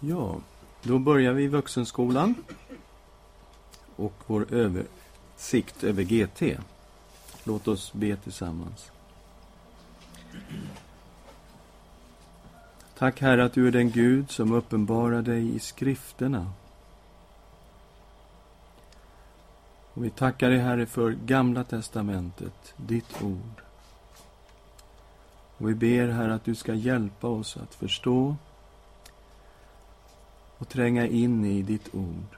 Ja, då börjar vi i vuxenskolan och vår översikt över GT. Låt oss be tillsammans. Tack Herre att du är den Gud som uppenbarar dig i skrifterna. Och vi tackar dig Herre för Gamla Testamentet, ditt ord. Och vi ber Herre att du ska hjälpa oss att förstå och tränga in i ditt ord.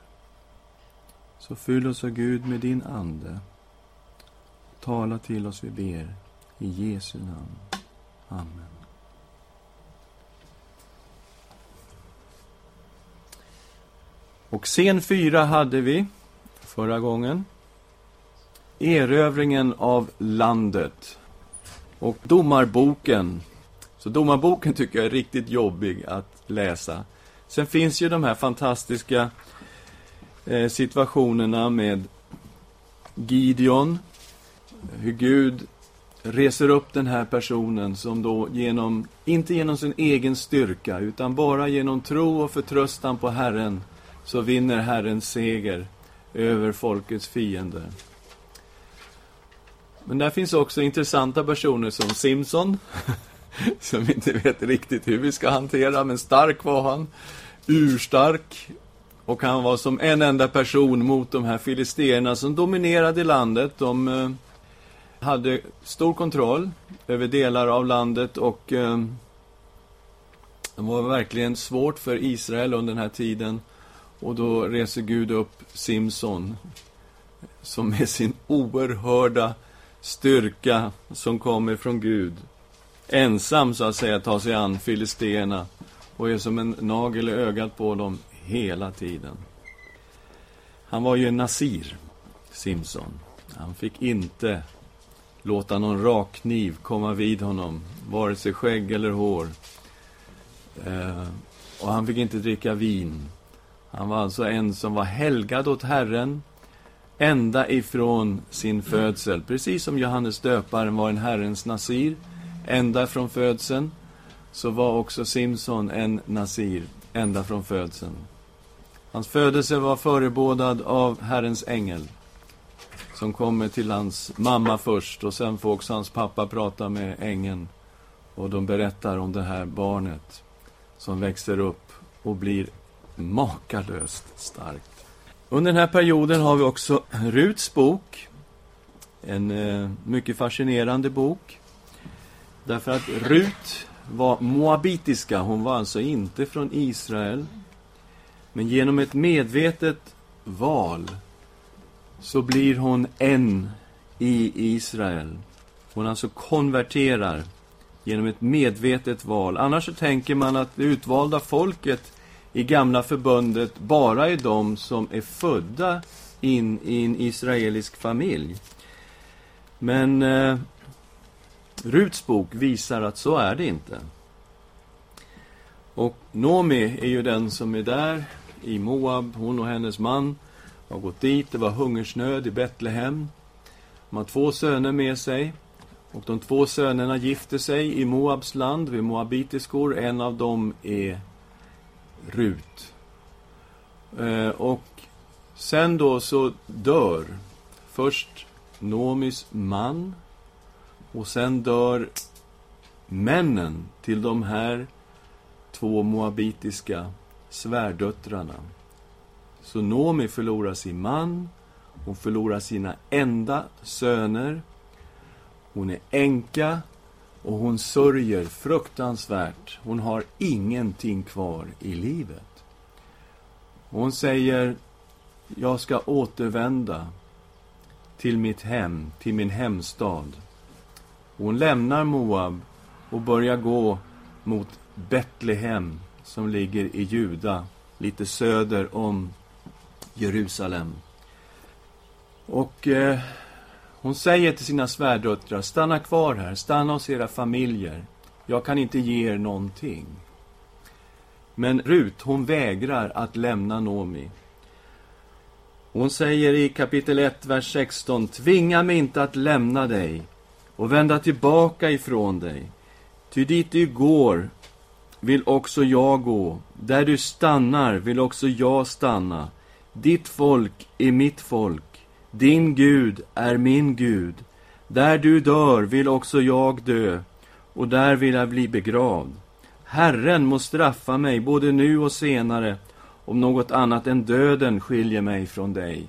Så fyll oss, av Gud, med din Ande. Tala till oss, vi ber. I Jesu namn. Amen. Och scen fyra hade vi förra gången. Erövringen av landet. Och domarboken. Så domarboken tycker jag är riktigt jobbig att läsa. Sen finns ju de här fantastiska eh, situationerna med Gideon. Hur Gud reser upp den här personen som då genom, inte genom sin egen styrka, utan bara genom tro och förtröstan på Herren, så vinner Herren seger över folkets fiender. Men där finns också intressanta personer som Simson, som vi inte vet riktigt hur vi ska hantera, men stark var han. Urstark. Och han var som en enda person mot de här filisterna som dominerade landet. De eh, hade stor kontroll över delar av landet och eh, det var verkligen svårt för Israel under den här tiden. Och då reser Gud upp Simson som med sin oerhörda styrka som kommer från Gud ensam så att säga tar sig an filisterna och är som en nagel i ögat på dem hela tiden. Han var ju en nasir, Simson. Han fick inte låta någon rakkniv komma vid honom, vare sig skägg eller hår. Eh, och han fick inte dricka vin. Han var alltså en som var helgad åt Herren ända ifrån sin födsel. Precis som Johannes döparen var en Herrens nasir, ända från födseln, så var också Simson en nasir, ända från födseln. Hans födelse var förebådad av Herrens ängel, som kommer till hans mamma först, och sen får också hans pappa prata med ängeln. Och de berättar om det här barnet som växer upp och blir makalöst starkt. Under den här perioden har vi också Ruts bok. En eh, mycket fascinerande bok. Därför att Rut var moabitiska, hon var alltså inte från Israel. Men genom ett medvetet val så blir hon en i Israel. Hon alltså konverterar genom ett medvetet val. Annars så tänker man att det utvalda folket i gamla förbundet bara är de som är födda in i en israelisk familj. Men eh, Ruts bok visar att så är det inte. Och Nomi är ju den som är där i Moab. Hon och hennes man har gått dit. Det var hungersnöd i Betlehem. De har två söner med sig. Och de två sönerna gifter sig i Moabs land vid moabitiskor. En av dem är Rut. Eh, och sen då så dör först Nomis man och sen dör männen till de här två moabitiska svärdöttrarna. Så Nomi förlorar sin man, hon förlorar sina enda söner, hon är änka och hon sörjer fruktansvärt. Hon har ingenting kvar i livet. Hon säger, jag ska återvända till mitt hem, till min hemstad. Hon lämnar Moab och börjar gå mot Betlehem som ligger i Juda, lite söder om Jerusalem. Och eh, hon säger till sina svärdöttrar, stanna kvar här, stanna hos era familjer. Jag kan inte ge er någonting. Men Rut, hon vägrar att lämna Nomi. Hon säger i kapitel 1, vers 16, tvinga mig inte att lämna dig och vända tillbaka ifrån dig. Ty dit du går vill också jag gå. Där du stannar vill också jag stanna. Ditt folk är mitt folk. Din Gud är min Gud. Där du dör vill också jag dö, och där vill jag bli begravd. Herren må straffa mig både nu och senare, om något annat än döden skiljer mig från dig,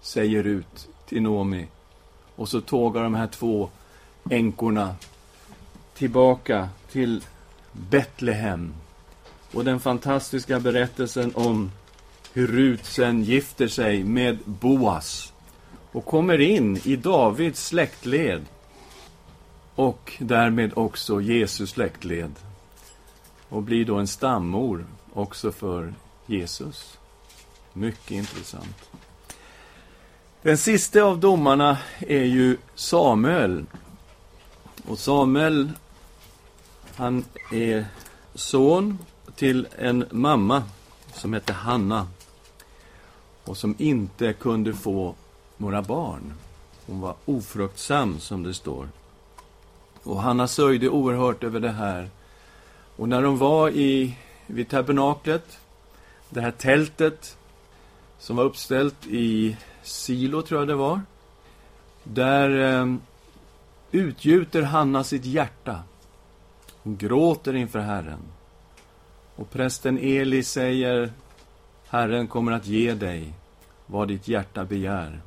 säger ut till Nomi. Och så tågar de här två änkorna tillbaka till Betlehem. Och den fantastiska berättelsen om hur Rut sen gifter sig med Boas och kommer in i Davids släktled och därmed också Jesus släktled och blir då en stammor också för Jesus. Mycket intressant. Den sista av domarna är ju Samuel. Och Samuel, han är son till en mamma som hette Hanna och som inte kunde få några barn. Hon var ofruktsam, som det står. Och Hanna sörjde oerhört över det här. Och när de var i, vid tabernaklet, det här tältet som var uppställt i Silo, tror jag det var. Där eh, utgjuter Hanna sitt hjärta. Hon gråter inför Herren. Och prästen Eli säger, Herren kommer att ge dig vad ditt hjärta begär.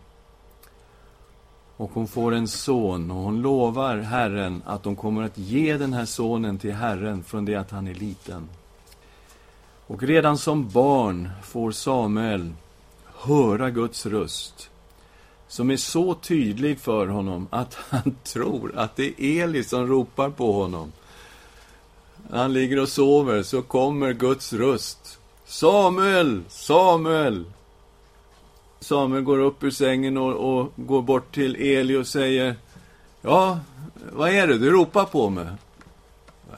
Och hon får en son och hon lovar Herren att hon kommer att ge den här sonen till Herren från det att han är liten. Och redan som barn får Samuel höra Guds röst som är så tydlig för honom att han tror att det är Eli som ropar på honom. När han ligger och sover så kommer Guds röst. Samuel! Samuel! Samuel går upp ur sängen och, och, går bort till Eli och säger Ja, vad är det? Du ropar på mig.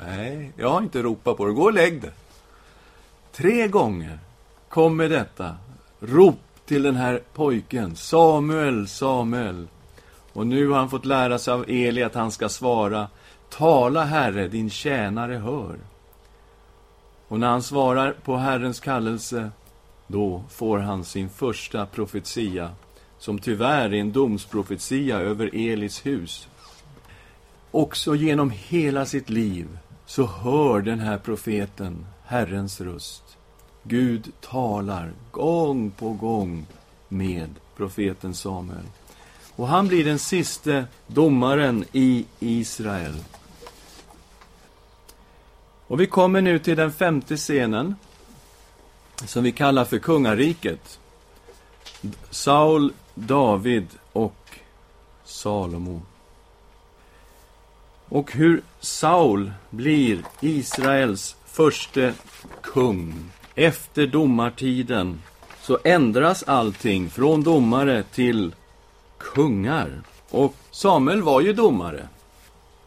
Nej, jag har inte ropat på dig. Gå och lägg dig. Tre gånger kommer detta rop till den här pojken. Samuel, Samuel. Och nu har han fått lära sig av Eli att han ska svara Tala, Herre, din tjänare hör. Och när han svarar på Herrens kallelse då får han sin första profetia, som tyvärr är en domsprofetia över Elis hus. Också genom hela sitt liv så hör den här profeten Herrens röst. Gud talar gång på gång med profeten Samuel. Och han blir den siste domaren i Israel. Och vi kommer nu till den femte scenen som vi kallar för kungariket. Saul, David och Salomo. Och hur Saul blir Israels första kung. Efter domartiden så ändras allting från domare till kungar. Och Samuel var ju domare.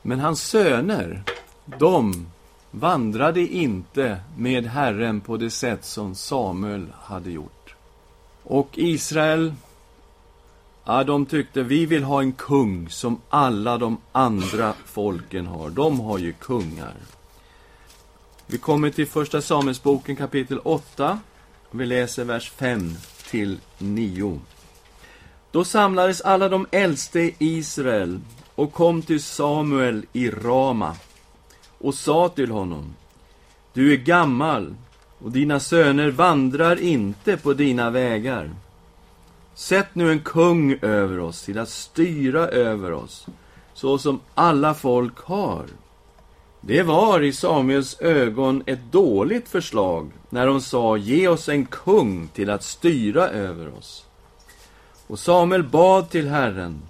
Men hans söner, de vandrade inte med Herren på det sätt som Samuel hade gjort. Och Israel, ja, de tyckte vi vill ha en kung som alla de andra folken har. De har ju kungar. Vi kommer till Första Samuelsboken kapitel 8. Vi läser vers 5 till 9. Då samlades alla de äldste i Israel och kom till Samuel i Rama och sa till honom Du är gammal och dina söner vandrar inte på dina vägar. Sätt nu en kung över oss till att styra över oss, så som alla folk har. Det var i Samuels ögon ett dåligt förslag när de sa ge oss en kung till att styra över oss. Och Samuel bad till Herren.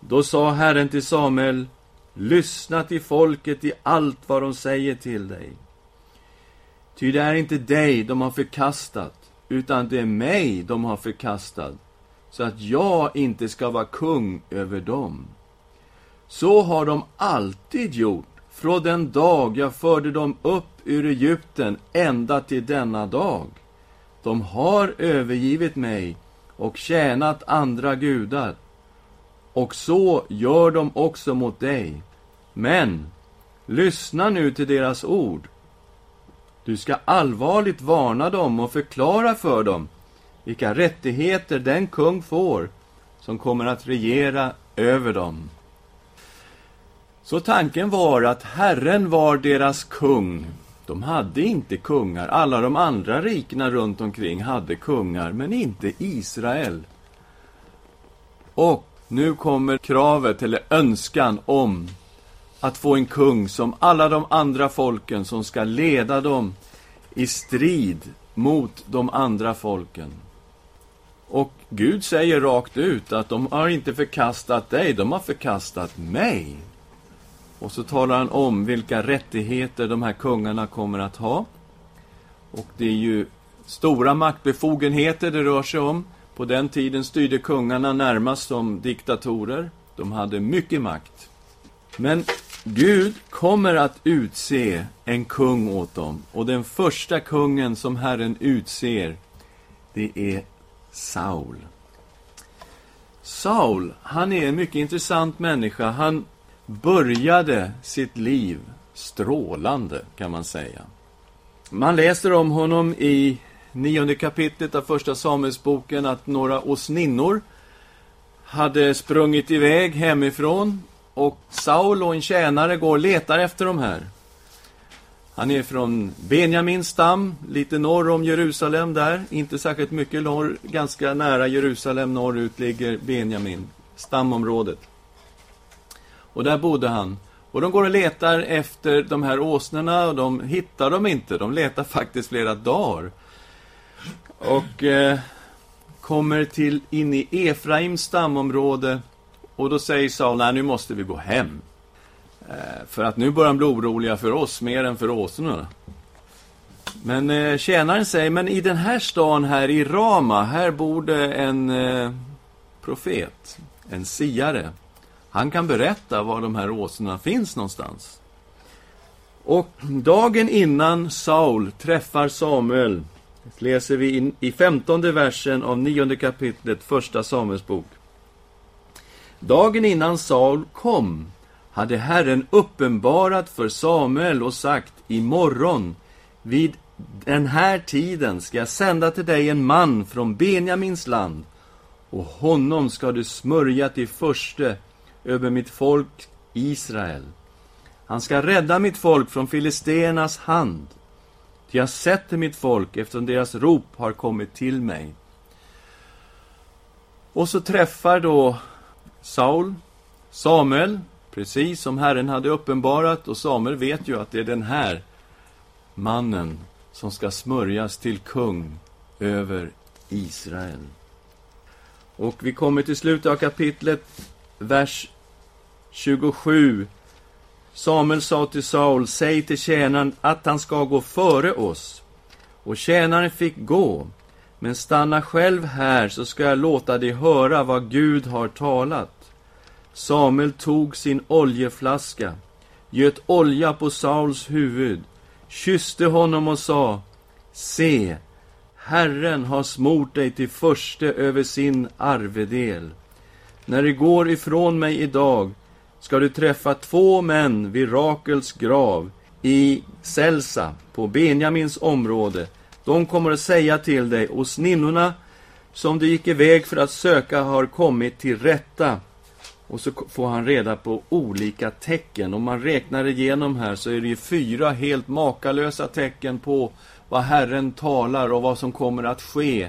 Då sa Herren till Samuel Lyssna till folket i allt vad de säger till dig. Ty det är inte dig de har förkastat, utan det är mig de har förkastat, så att jag inte ska vara kung över dem. Så har de alltid gjort, från den dag jag förde dem upp ur Egypten ända till denna dag. De har övergivit mig och tjänat andra gudar och så gör de också mot dig. Men lyssna nu till deras ord. Du ska allvarligt varna dem och förklara för dem vilka rättigheter den kung får som kommer att regera över dem. Så tanken var att Herren var deras kung. De hade inte kungar. Alla de andra rikena runt omkring hade kungar, men inte Israel. Och nu kommer kravet, eller önskan, om att få en kung som alla de andra folken som ska leda dem i strid mot de andra folken. Och Gud säger rakt ut att de har inte förkastat dig, de har förkastat mig. Och så talar han om vilka rättigheter de här kungarna kommer att ha. Och det är ju stora maktbefogenheter det rör sig om. På den tiden styrde kungarna närmast som diktatorer. De hade mycket makt. Men Gud kommer att utse en kung åt dem. Och den första kungen som Herren utser, det är Saul. Saul, han är en mycket intressant människa. Han började sitt liv strålande, kan man säga. Man läser om honom i nionde kapitlet av Första Samuelsboken att några åsninnor hade sprungit iväg hemifrån och Saul och en tjänare går och letar efter de här. Han är från Benjamins stam, lite norr om Jerusalem där. Inte särskilt mycket norr, ganska nära Jerusalem norrut ligger Benjamin, stamområdet. Och där bodde han. Och de går och letar efter de här åsnorna och de hittar dem inte. De letar faktiskt flera dagar. Och eh, kommer till in i Efraims stamområde. Och då säger Saul, nej nu måste vi gå hem. Eh, för att nu börjar de bli oroliga för oss mer än för åsnorna. Men eh, tjänaren säger, men i den här stan här i Rama, här bor det en eh, profet, en siare. Han kan berätta var de här åsnorna finns någonstans. Och dagen innan Saul träffar Samuel, läser vi i femtonde versen av nionde kapitlet, första Samuels bok. Dagen innan Saul kom hade Herren uppenbarat för Samuel och sagt, imorgon vid den här tiden ska jag sända till dig en man från Benjamins land, och honom ska du smörja till förste över mitt folk Israel. Han ska rädda mitt folk från filisternas hand. Ty jag sätter mitt folk eftersom deras rop har kommit till mig. Och så träffar då Saul Samuel, precis som Herren hade uppenbarat, och Samuel vet ju att det är den här mannen som ska smörjas till kung över Israel. Och vi kommer till slutet av kapitlet, vers 27. Samuel sa till Saul, säg till tjänaren att han ska gå före oss. Och tjänaren fick gå, men stanna själv här så ska jag låta dig höra vad Gud har talat. Samuel tog sin oljeflaska, göt olja på Sauls huvud, kysste honom och sa, Se, Herren har smort dig till förste över sin arvedel. När det går ifrån mig idag ska du träffa två män vid Rakels grav i Selsa på Benjamins område. De kommer att säga till dig, och sninnorna som du gick iväg för att söka har kommit till rätta. Och så får han reda på olika tecken. Om man räknar igenom här så är det ju fyra helt makalösa tecken på vad Herren talar och vad som kommer att ske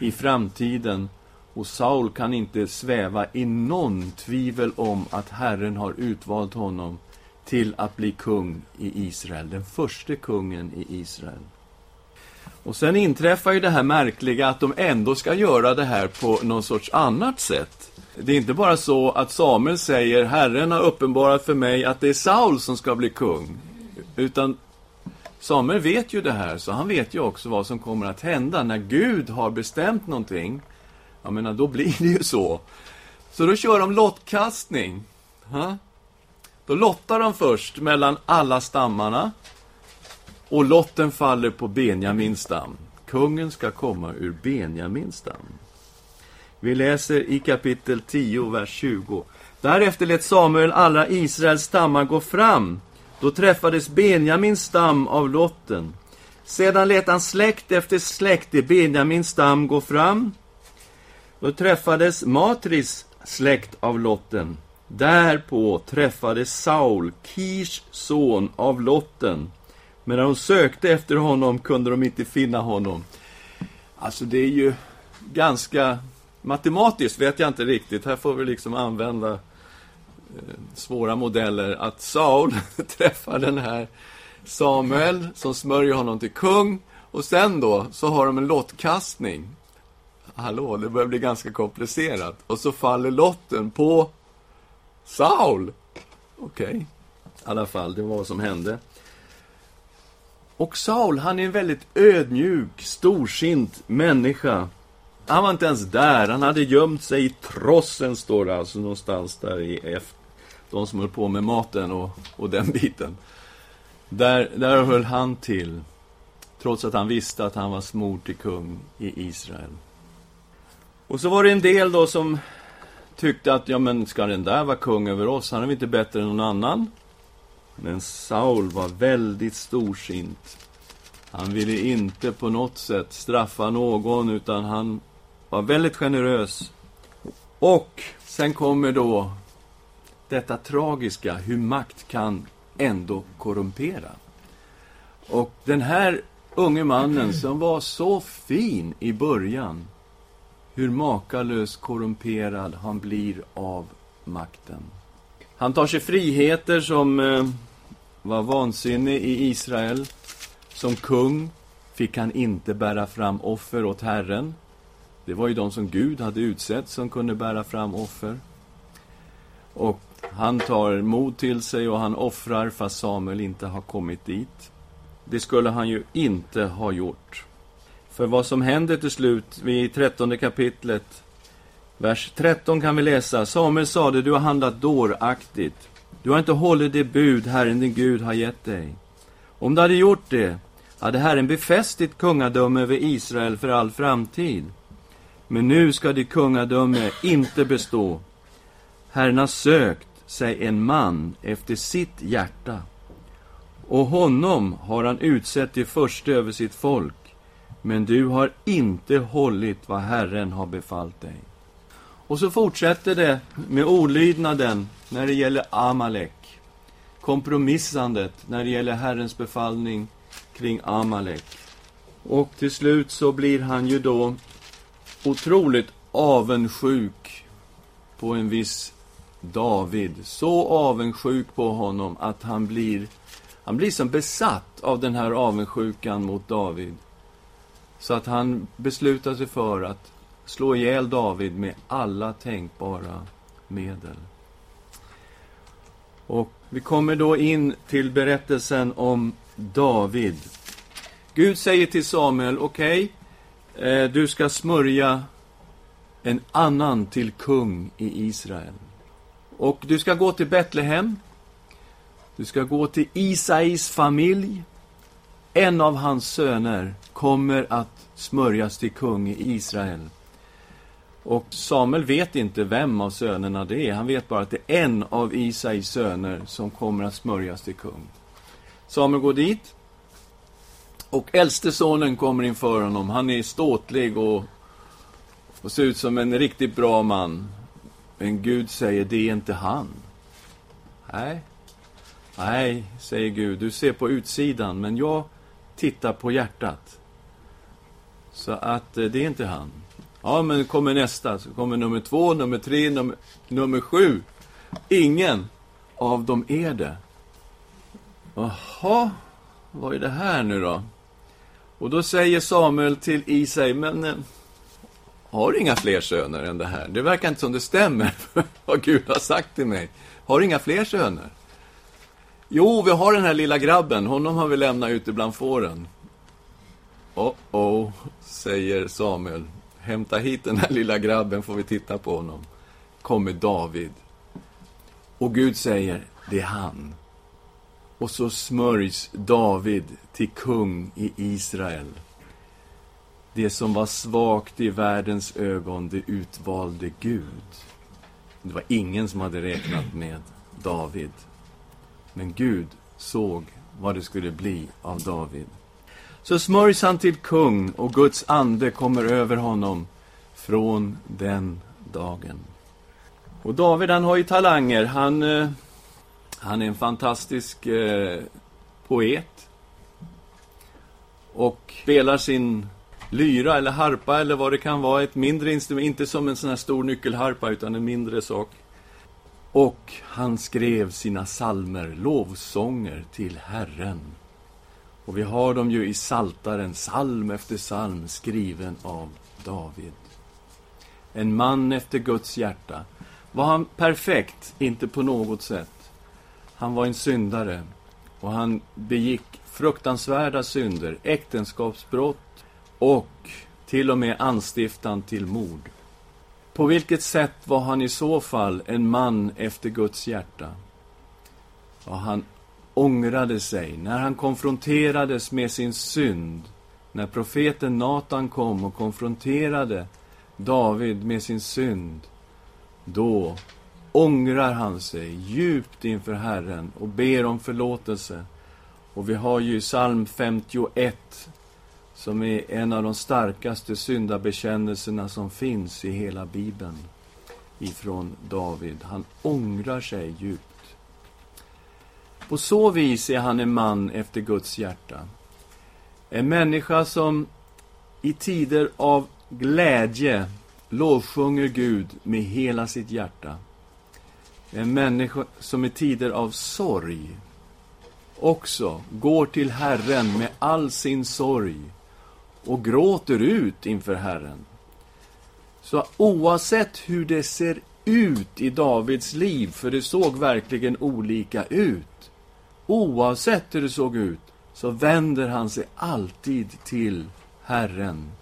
i framtiden. Och Saul kan inte sväva i någon tvivel om att Herren har utvalt honom till att bli kung i Israel, den första kungen i Israel. Och sen inträffar ju det här märkliga att de ändå ska göra det här på någon sorts annat sätt. Det är inte bara så att Samuel säger Herren har uppenbarat för mig att det är Saul som ska bli kung. Utan Samuel vet ju det här, så han vet ju också vad som kommer att hända när Gud har bestämt någonting jag menar, då blir det ju så. Så då kör de lottkastning. Ha? Då lottar de först mellan alla stammarna. Och lotten faller på Benjamins stam. Kungen ska komma ur Benjamins stam. Vi läser i kapitel 10, vers 20. Därefter lät Samuel alla Israels stammar gå fram. Då träffades Benjamins stam av lotten. Sedan lät han släkt efter släkt i Benjamins stam gå fram. Då träffades Matris släkt av lotten. Därpå träffades Saul, Kirs son av lotten. Men när de sökte efter honom kunde de inte finna honom. Alltså, det är ju ganska matematiskt, vet jag inte riktigt. Här får vi liksom använda eh, svåra modeller. Att Saul träffar den här Samuel som smörjer honom till kung. Och sen då, så har de en lottkastning. Hallå, det börjar bli ganska komplicerat. Och så faller lotten på Saul. Okej. Okay. I alla fall, det var vad som hände. Och Saul, han är en väldigt ödmjuk, storsint människa. Han var inte ens där. Han hade gömt sig i trossen, står det alltså någonstans där i F. De som höll på med maten och, och den biten. Där, där höll han till, trots att han visste att han var smord till kung i Israel. Och så var det en del då som tyckte att, ja men ska den där vara kung över oss? Han är väl inte bättre än någon annan? Men Saul var väldigt storsint. Han ville inte på något sätt straffa någon, utan han var väldigt generös. Och sen kommer då detta tragiska, hur makt kan ändå korrumpera. Och den här unge mannen som var så fin i början, hur makalöst korrumperad han blir av makten. Han tar sig friheter som eh, var vansinnig i Israel. Som kung fick han inte bära fram offer åt Herren. Det var ju de som Gud hade utsett som kunde bära fram offer. Och han tar mod till sig och han offrar fast Samuel inte har kommit dit. Det skulle han ju inte ha gjort. För vad som händer till slut, vid trettonde kapitlet, vers 13 kan vi läsa. Samuel sade, du har handlat dåraktigt. Du har inte hållit det bud Herren din Gud har gett dig. Om du hade gjort det, hade Herren befäst ditt kungadöme över Israel för all framtid. Men nu ska ditt kungadöme inte bestå. Herren har sökt sig en man efter sitt hjärta, och honom har han utsett till förste över sitt folk, men du har inte hållit vad Herren har befallt dig. Och så fortsätter det med olydnaden när det gäller Amalek. Kompromissandet när det gäller Herrens befallning kring Amalek. Och till slut så blir han ju då otroligt avundsjuk på en viss David. Så avundsjuk på honom att han blir, han blir som besatt av den här avundsjukan mot David. Så att han beslutar sig för att slå ihjäl David med alla tänkbara medel. Och vi kommer då in till berättelsen om David. Gud säger till Samuel, okej, okay, eh, du ska smörja en annan till kung i Israel. Och du ska gå till Betlehem. Du ska gå till Isais familj. En av hans söner kommer att smörjas till kung i Israel. Och Samuel vet inte vem av sönerna det är. Han vet bara att det är en av Isais söner som kommer att smörjas till kung. Samuel går dit. Och äldste sonen kommer inför honom. Han är ståtlig och, och ser ut som en riktigt bra man. Men Gud säger, det är inte han. Nej. Nej, säger Gud, du ser på utsidan, men jag Titta på hjärtat. Så att eh, det är inte han. Ja, men kommer nästa, så kommer nummer två, nummer tre, nummer, nummer sju. Ingen av dem är det. Jaha, vad är det här nu då? Och då säger Samuel till Isai, men eh, har du inga fler söner än det här? Det verkar inte som det stämmer, vad Gud har sagt till mig. Har du inga fler söner? Jo, vi har den här lilla grabben. Honom har vi lämnat ute bland fåren. Oh, oh, säger Samuel. Hämta hit den här lilla grabben får vi titta på honom. Kommer David. Och Gud säger, det är han. Och så smörjs David till kung i Israel. Det som var svagt i världens ögon, det utvalde Gud. Det var ingen som hade räknat med David. Men Gud såg vad det skulle bli av David. så smörjs han till kung och Guds ande kommer över honom från den dagen. Och David, han har ju talanger. Han, eh, han är en fantastisk eh, poet. Och spelar sin lyra eller harpa eller vad det kan vara, ett mindre instrument, inte som en sån här stor nyckelharpa utan en mindre sak. Och han skrev sina salmer, lovsånger till Herren. Och vi har dem ju i Saltaren, psalm efter psalm, skriven av David. En man efter Guds hjärta. Var han perfekt? Inte på något sätt. Han var en syndare och han begick fruktansvärda synder, äktenskapsbrott och till och med anstiftan till mord. På vilket sätt var han i så fall en man efter Guds hjärta? Ja, han ångrade sig när han konfronterades med sin synd. När profeten Natan kom och konfronterade David med sin synd. Då ångrar han sig djupt inför Herren och ber om förlåtelse. Och vi har ju psalm 51 som är en av de starkaste syndabekännelserna som finns i hela Bibeln ifrån David. Han ångrar sig djupt. På så vis är han en man efter Guds hjärta. En människa som i tider av glädje lovsjunger Gud med hela sitt hjärta. En människa som i tider av sorg också går till Herren med all sin sorg och gråter ut inför Herren. Så oavsett hur det ser ut i Davids liv, för det såg verkligen olika ut. Oavsett hur det såg ut, så vänder han sig alltid till Herren.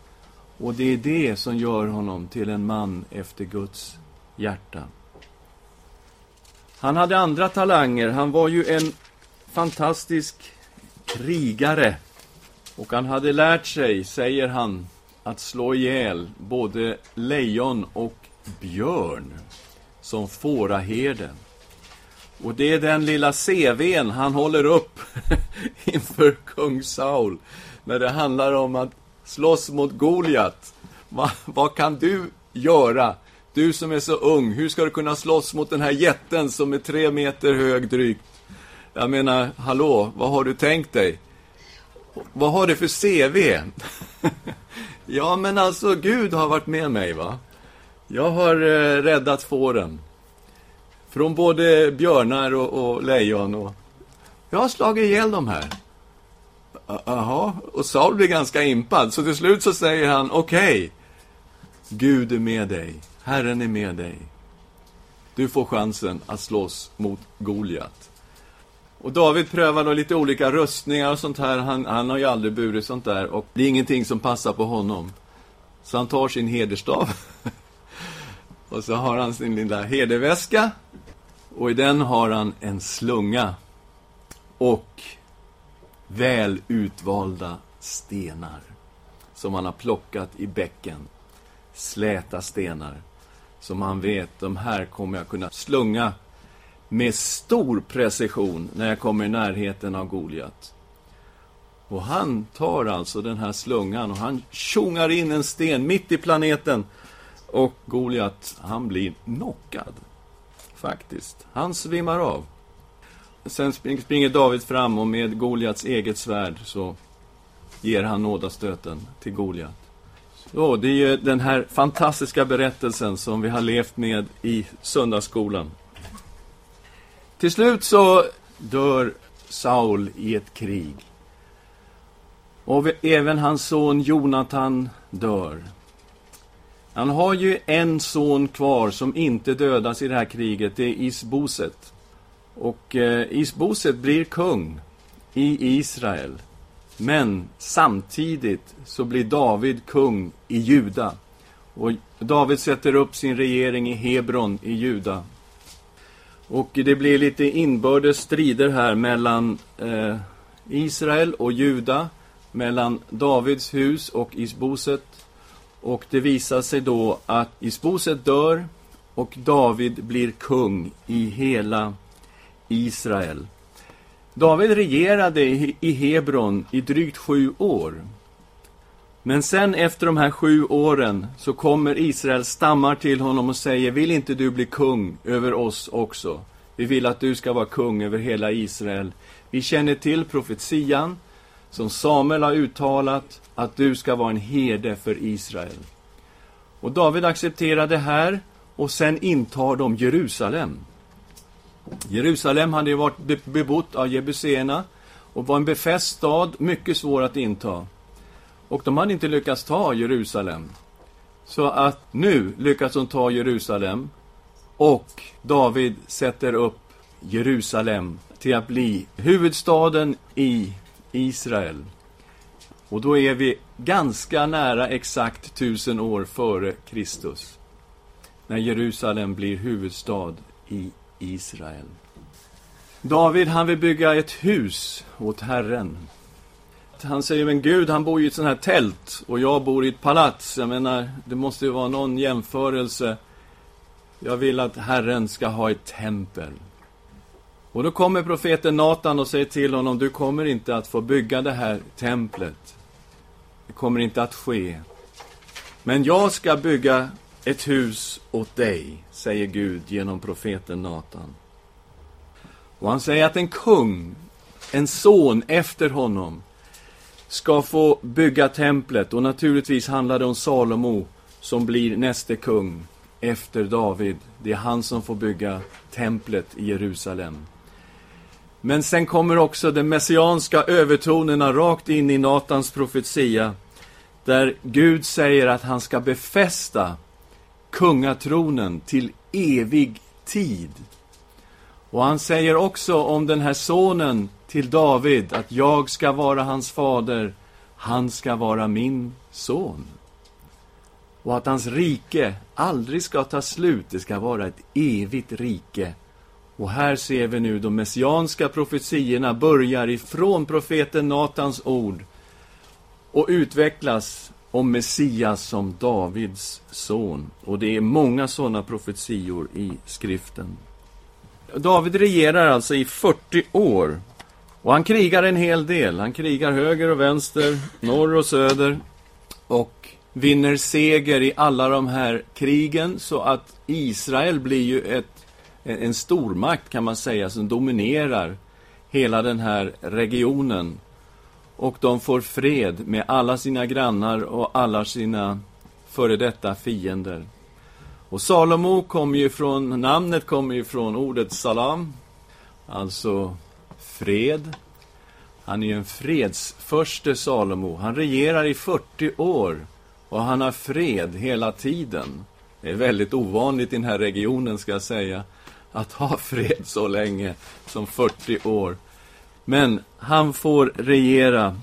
Och det är det som gör honom till en man efter Guds hjärta. Han hade andra talanger. Han var ju en fantastisk krigare. Och han hade lärt sig, säger han, att slå ihjäl både lejon och björn som fåraherden. Och det är den lilla CVn han håller upp inför kung Saul när det handlar om att slåss mot Goliat. Va, vad kan du göra? Du som är så ung, hur ska du kunna slåss mot den här jätten som är tre meter hög drygt? Jag menar, hallå, vad har du tänkt dig? Vad har du för CV? ja, men alltså, Gud har varit med mig, va? Jag har eh, räddat fåren. Från både björnar och, och lejon. Och... Jag har slagit ihjäl dem här. Jaha, och Saul blir ganska impad. Så till slut så säger han, okej. Okay, Gud är med dig. Herren är med dig. Du får chansen att slåss mot Goliat. Och David prövar då lite olika röstningar och sånt här. Han, han har ju aldrig burit sånt där och det är ingenting som passar på honom. Så han tar sin hederstav. och så har han sin lilla hederväska. Och i den har han en slunga. Och väl utvalda stenar. Som han har plockat i bäcken. Släta stenar. Som han vet, de här kommer jag kunna slunga med stor precision när jag kommer i närheten av Goliat. Och han tar alltså den här slungan och han tjongar in en sten mitt i planeten. Och Goliat, han blir knockad. Faktiskt. Han svimmar av. Sen springer David fram och med Goliats eget svärd så ger han nådastöten till Goliat. Så det är ju den här fantastiska berättelsen som vi har levt med i söndagsskolan. Till slut så dör Saul i ett krig. Och även hans son Jonatan dör. Han har ju en son kvar som inte dödas i det här kriget, det är Isboset. Och eh, Isboset blir kung i Israel. Men samtidigt så blir David kung i Juda. Och David sätter upp sin regering i Hebron i Juda. Och det blir lite inbördes strider här mellan eh, Israel och Juda, mellan Davids hus och Isboset. Och det visar sig då att Isboset dör och David blir kung i hela Israel. David regerade i Hebron i drygt sju år. Men sen efter de här sju åren så kommer Israels stammar till honom och säger Vill inte du bli kung över oss också? Vi vill att du ska vara kung över hela Israel. Vi känner till profetian som Samuel har uttalat att du ska vara en herde för Israel. Och David accepterar det här och sen intar de Jerusalem. Jerusalem hade ju varit bebott av jebuséerna och var en befäst stad, mycket svår att inta. Och de hade inte lyckats ta Jerusalem. Så att nu lyckas de ta Jerusalem och David sätter upp Jerusalem till att bli huvudstaden i Israel. Och då är vi ganska nära exakt tusen år före Kristus. När Jerusalem blir huvudstad i Israel. David, han vill bygga ett hus åt Herren. Han säger, men Gud, han bor ju i ett sånt här tält och jag bor i ett palats. Jag menar, det måste ju vara någon jämförelse. Jag vill att Herren ska ha ett tempel. Och då kommer profeten Natan och säger till honom, du kommer inte att få bygga det här templet. Det kommer inte att ske. Men jag ska bygga ett hus åt dig, säger Gud genom profeten Natan. Och han säger att en kung, en son efter honom, ska få bygga templet. Och naturligtvis handlar det om Salomo, som blir näste kung efter David. Det är han som får bygga templet i Jerusalem. Men sen kommer också de messianska övertonerna rakt in i Natans profetia, där Gud säger att han ska befästa kungatronen till evig tid. Och han säger också om den här sonen till David att jag ska vara hans fader, han ska vara min son. Och att hans rike aldrig ska ta slut, det ska vara ett evigt rike. Och här ser vi nu de messianska profetiorna börjar ifrån profeten Natans ord och utvecklas om Messias som Davids son. Och det är många sådana profetior i skriften. David regerar alltså i 40 år. Och han krigar en hel del. Han krigar höger och vänster, norr och söder. Och vinner seger i alla de här krigen så att Israel blir ju ett, en stormakt kan man säga som dominerar hela den här regionen och de får fred med alla sina grannar och alla sina före detta fiender. Och Salomo kommer ju från, namnet kommer ju från ordet salam, alltså fred. Han är ju en fredsförste Salomo. Han regerar i 40 år och han har fred hela tiden. Det är väldigt ovanligt i den här regionen, ska jag säga, att ha fred så länge som 40 år. Men han får regera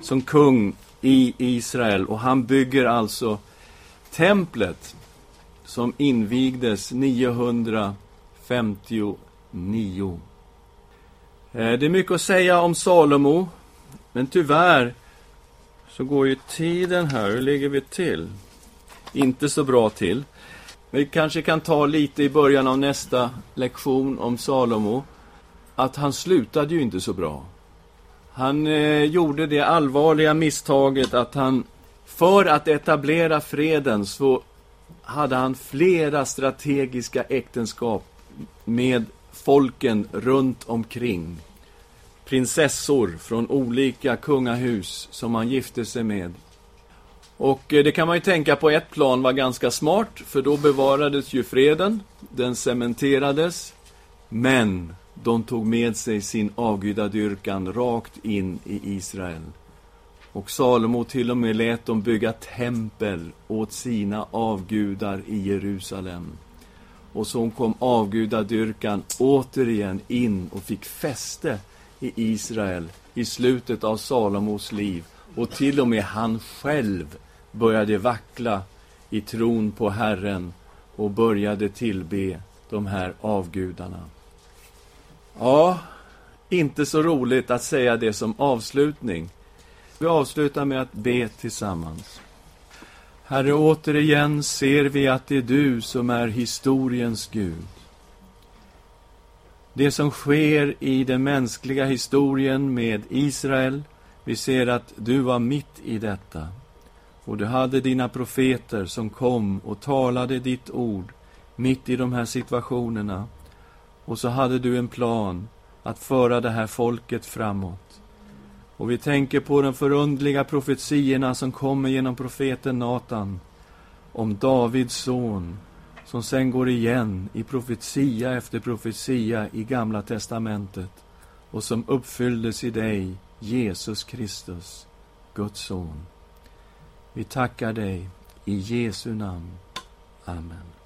som kung i Israel och han bygger alltså templet som invigdes 959. Eh, det är mycket att säga om Salomo, men tyvärr så går ju tiden här. Hur ligger vi till? Inte så bra till. Vi kanske kan ta lite i början av nästa lektion om Salomo att han slutade ju inte så bra. Han eh, gjorde det allvarliga misstaget att han, för att etablera freden, så hade han flera strategiska äktenskap med folken runt omkring. Prinsessor från olika kungahus som han gifte sig med. Och eh, det kan man ju tänka på ett plan var ganska smart, för då bevarades ju freden, den cementerades. Men de tog med sig sin avgudadyrkan rakt in i Israel. Och Salomo till och med lät dem bygga tempel åt sina avgudar i Jerusalem. Och så kom avgudadyrkan återigen in och fick fäste i Israel i slutet av Salomos liv. Och till och med han själv började vackla i tron på Herren och började tillbe de här avgudarna. Ja, inte så roligt att säga det som avslutning. Vi avslutar med att be tillsammans. Herre, återigen ser vi att det är du som är historiens Gud. det som sker i den mänskliga historien med Israel. Vi ser att du var mitt i detta. Och du hade dina profeter som kom och talade ditt ord mitt i de här situationerna. Och så hade du en plan att föra det här folket framåt. Och vi tänker på de förundliga profetiorna som kommer genom profeten Natan om Davids son, som sen går igen i profetia efter profetia i Gamla testamentet och som uppfylldes i dig, Jesus Kristus, Guds son. Vi tackar dig i Jesu namn. Amen.